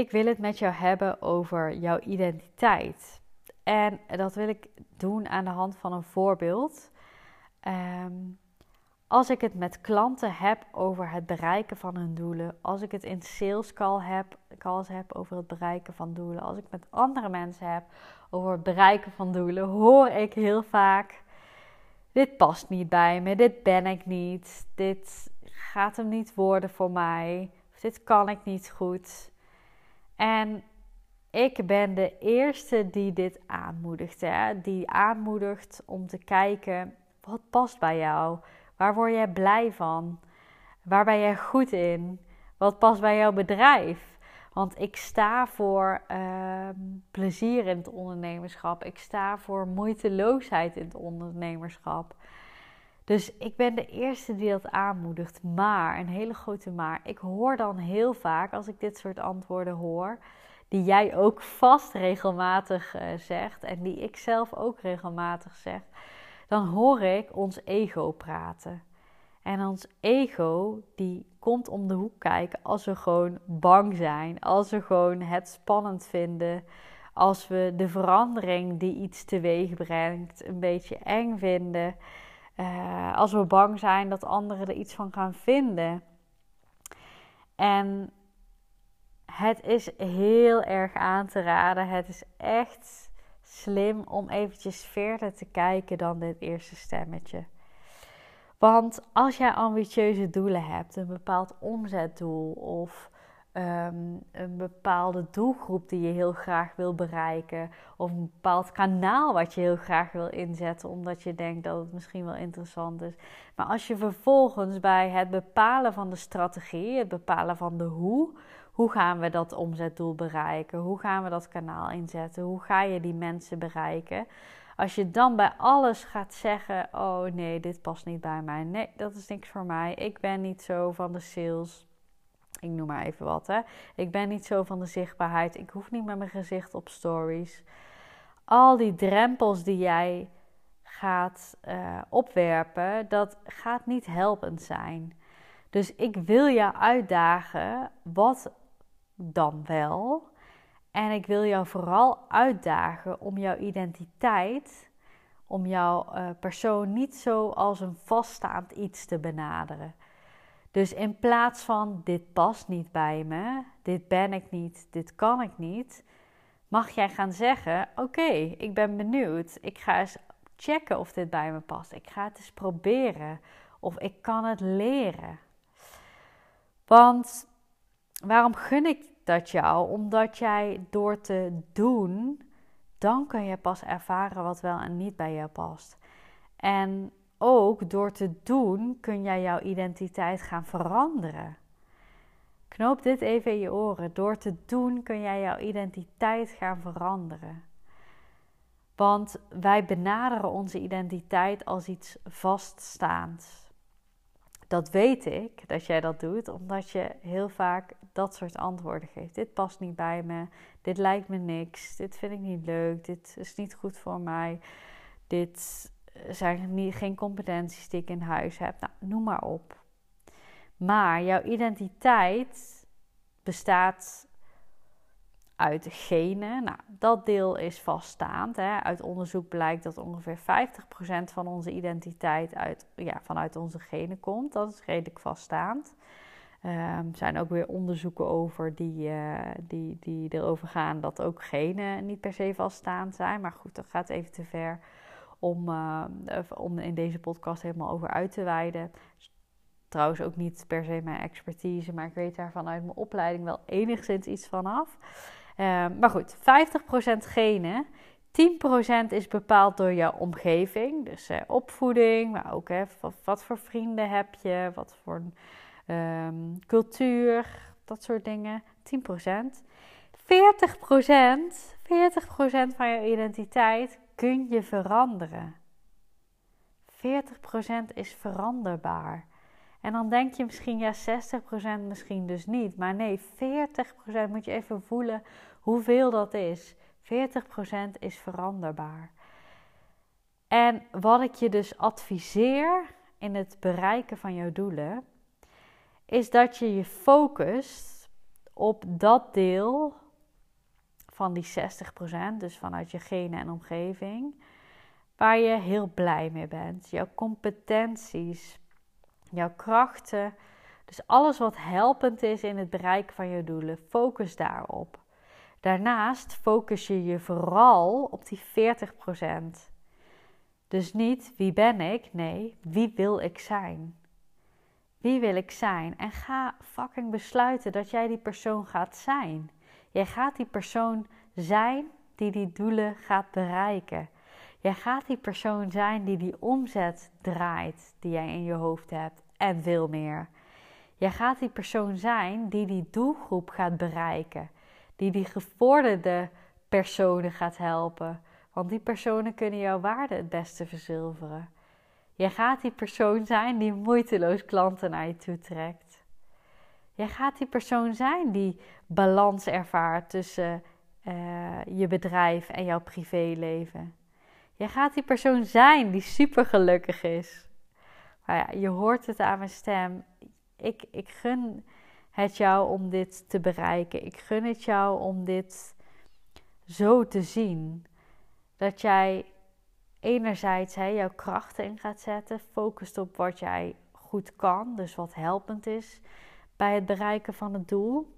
Ik wil het met jou hebben over jouw identiteit. En dat wil ik doen aan de hand van een voorbeeld. Ehm, als ik het met klanten heb over het bereiken van hun doelen, als ik het in sales call heb, calls heb over het bereiken van doelen, als ik met andere mensen heb over het bereiken van doelen, hoor ik heel vaak: dit past niet bij me, dit ben ik niet, dit gaat hem niet worden voor mij, dit kan ik niet goed. En ik ben de eerste die dit aanmoedigt. Hè? Die aanmoedigt om te kijken wat past bij jou. Waar word jij blij van? Waar ben jij goed in? Wat past bij jouw bedrijf? Want ik sta voor ehm, plezier in het ondernemerschap. Ik sta voor moeiteloosheid in het ondernemerschap. Dus ik ben de eerste die dat aanmoedigt. Maar, een hele grote maar. Ik hoor dan heel vaak, als ik dit soort antwoorden hoor, die jij ook vast regelmatig uh, zegt en die ik zelf ook regelmatig zeg, dan hoor ik ons ego praten. En ons ego die komt om de hoek kijken als we gewoon bang zijn, als we gewoon het spannend vinden, als we de verandering die iets teweeg brengt een beetje eng vinden. Uh, als we bang zijn dat anderen er iets van gaan vinden. En het is heel erg aan te raden. Het is echt slim om eventjes verder te kijken dan dit eerste stemmetje. Want als jij ambitieuze doelen hebt, een bepaald omzetdoel of Ehm, een bepaalde doelgroep die je heel graag wil bereiken, of een bepaald kanaal wat je heel graag wil inzetten, omdat je denkt dat het misschien wel interessant is. Maar als je vervolgens bij het bepalen van de strategie, het bepalen van de hoe, hoe gaan we dat omzetdoel bereiken? Hoe gaan we dat kanaal inzetten? Hoe ga je die mensen bereiken? Als je dan bij alles gaat zeggen: Oh nee, dit past niet bij mij. Nee, dat is niks voor mij. Ik ben niet zo van de sales ik noem maar even wat. Hè. Ik ben niet zo van de zichtbaarheid. Ik hoef niet met mijn gezicht op stories. Al die drempels die jij gaat uh, opwerpen, dat gaat niet helpend zijn. Dus ik wil jou uitdagen, wat dan wel? En ik wil jou vooral uitdagen om jouw identiteit, om jouw uh, persoon niet zo als een vaststaand iets te benaderen. Dus in plaats van dit past niet bij me, dit ben ik niet, dit kan ik niet, mag jij gaan zeggen: Oké, ik ben benieuwd. Ik ga eens checken of dit bij me past. Ik ga het eens proberen of ik kan het leren. Want waarom gun ik dat jou? Omdat jij door te doen, dan kun je pas ervaren wat wel en niet bij jou past. En ook door te doen kun jij jouw identiteit gaan veranderen. Knoop dit even in je oren. Door te doen kun jij jouw identiteit gaan veranderen. Want wij benaderen onze identiteit als iets vaststaands. Dat weet ik dat jij dat doet, omdat je heel vaak dat soort antwoorden geeft. Dit past niet bij me, dit lijkt me niks, dit vind ik niet leuk, dit is niet goed voor mij, dit zijn niet, geen competenties die ik in huis heb. Nou, noem maar op. Maar jouw identiteit bestaat uit genen. Nou, dat deel is vaststaand. Hè. Uit onderzoek blijkt dat ongeveer 50% van onze identiteit uit, ja, vanuit onze genen komt. Dat is redelijk vaststaand. Um, er zijn ook weer onderzoeken over die, uh, die, die erover gaan dat ook genen niet per se vaststaand zijn. Maar goed, dat gaat even te ver om, uh, om in deze podcast helemaal over uit te wijden. Trouwens ook niet per se mijn expertise, maar ik weet daar vanuit mijn opleiding wel enigszins iets van af. Uh, maar goed, 50% genen. 10% is bepaald door jouw omgeving, dus uh, opvoeding, maar ook wat, voor vrienden heb je, wat voor um, cultuur, dat soort dingen. 10%. 40% van je identiteit kun je veranderen. 40% is veranderbaar. En dan denk je misschien, ja, 60% misschien dus niet. Maar nee, 40% moet je even voelen hoeveel dat is. 40% is veranderbaar. En wat ik je dus adviseer in het bereiken van jouw doelen, is dat je je focust op dat deel van die 60%, dus vanuit je genen en omgeving, waar je heel blij mee bent. Jouw competenties, jouw krachten, dus alles wat helpend is in het bereiken van je doelen, focus daarop. Daarnaast focus je je vooral op die 40%. Dus niet wie ben ik, nee, wie wil ik zijn? Wie wil ik zijn? En ga fucking besluiten dat jij die persoon gaat zijn. Jij gaat die persoon zijn die die doelen gaat bereiken. Jij gaat die persoon zijn die die omzet draait die jij in je hoofd hebt en veel meer. Jij gaat die persoon zijn die die doelgroep gaat bereiken, die die gevorderde personen gaat helpen, want die personen kunnen jouw waarde het beste verzilveren. Jij gaat die persoon zijn die moeiteloos klanten naar je toe trekt. Jij gaat die persoon zijn die balans ervaart tussen uh, je bedrijf en jouw privéleven. Jij gaat die persoon zijn die super gelukkig is. Maar ja, je hoort het aan mijn stem. Ik, ik gun het jou om dit te bereiken. Ik gun het jou om dit zo te zien. Dat jij enerzijds hè, jouw krachten in gaat zetten, focust op wat jij goed kan, dus wat helpend is bij het bereiken van het doel.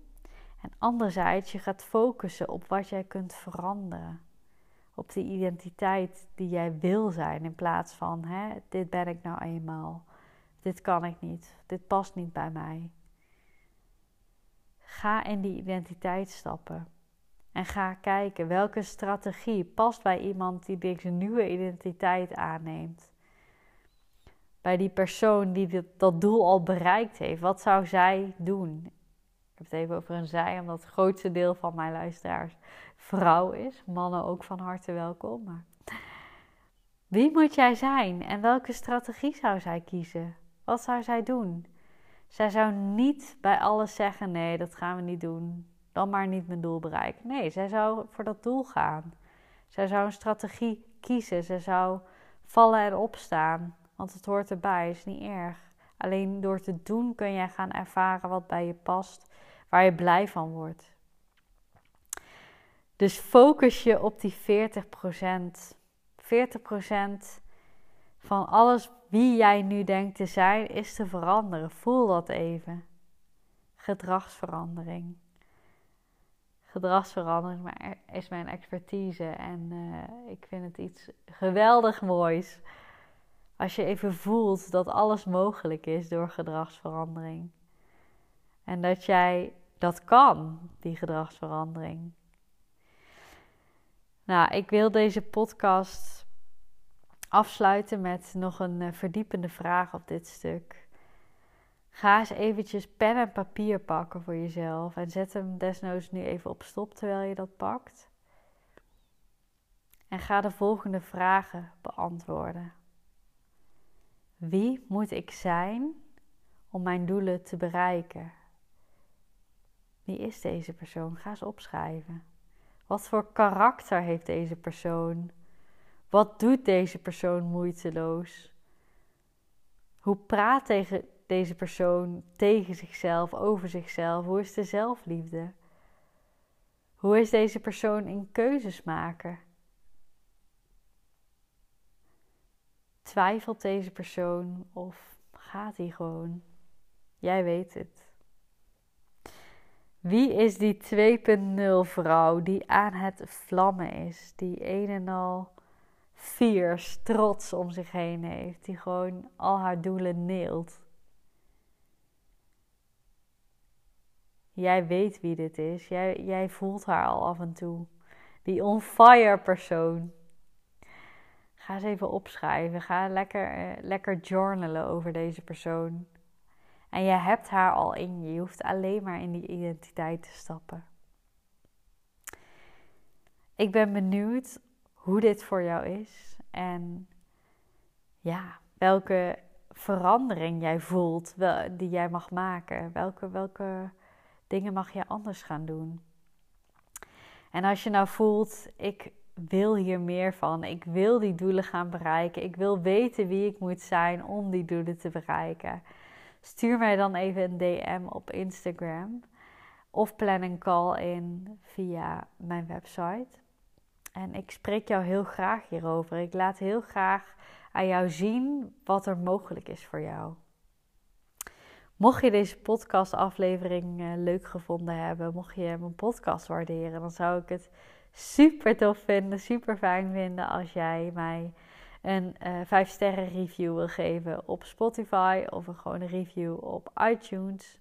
En anderzijds, je gaat focussen op wat jij kunt veranderen. Op die identiteit die jij wil zijn, in plaats van hè, dit ben ik nou eenmaal, dit kan ik niet, dit past niet bij mij. Ga in die identiteit stappen. En ga kijken welke strategie past bij iemand die deze nieuwe identiteit aanneemt. Bij die persoon die dat doel al bereikt heeft. Wat zou zij doen? Ik heb het even over een zij, omdat het grootste deel van mijn luisteraars vrouw is. Mannen ook van harte welkom. Maar wie moet jij zijn en welke strategie zou zij kiezen? Wat zou zij doen? Zij zou niet bij alles zeggen: nee, dat gaan we niet doen dan maar niet mijn doel bereiken. Nee, zij zou voor dat doel gaan. Zij zou een strategie kiezen. Zij zou vallen en opstaan. Want het hoort erbij, is niet erg. Alleen door te doen kun je gaan ervaren wat bij je past, waar je blij van wordt. Dus focus je op die 40%. 40% van alles wie jij nu denkt te zijn, is te veranderen. Voel dat even. Gedragsverandering gedragsverandering is mijn expertise. En uh, ik vind het iets geweldig moois. Als je even voelt dat alles mogelijk is door gedragsverandering. En dat jij dat kan, die gedragsverandering. Nou, ik wil deze podcast afsluiten met nog een uh, verdiepende vraag op dit stuk. Ga eens eventjes pen en papier pakken voor jezelf. En zet hem desnoods nu even op stop terwijl je dat pakt. En ga de volgende vragen beantwoorden. Wie moet ik zijn om mijn doelen te bereiken? Wie is deze persoon? Ga eens opschrijven. Wat voor karakter heeft deze persoon? Wat doet deze persoon moeiteloos? Hoe praat deze persoon tegen zichzelf, over zichzelf? Hoe is de zelfliefde? Hoe is deze persoon in keuzes maken? Twijfelt deze persoon of gaat hij gewoon? Jij weet het. Wie is die 2.0 vrouw die aan het vlammen is, die een en al fiers, trots om zich heen heeft, die gewoon al haar doelen neelt? Jij weet wie dit is. Jij, jij voelt haar al af en toe. Die on fire persoon. Ga eens even opschrijven. Ga lekker, uh, lekker journalen over deze persoon. En je hebt haar al in je. Je hoeft alleen maar in die identiteit te stappen. Ik ben benieuwd hoe dit voor jou is en ja, welke verandering jij voelt die jij mag maken. Welke, welke dingen mag je anders gaan doen? En als je nou voelt, ik wil hier meer van. Ik wil die doelen gaan bereiken. Ik wil weten wie ik moet zijn om die doelen te bereiken. Stuur mij dan even een DM op Instagram. Of plan een call in via mijn website. En ik spreek jou heel graag hierover. Ik laat heel graag aan jou zien wat er mogelijk is voor jou. Mocht je deze podcastaflevering uh, leuk gevonden hebben, mocht je mijn podcast waarderen, dan zou ik het super tof vinden, super fijn vinden als jij mij een uh, eh, 5 sterren review wil geven op Spotify of een gewone review op iTunes.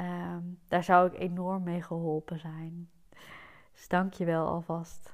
Um, daar zou ik enorm mee geholpen zijn. Dus dank je wel alvast.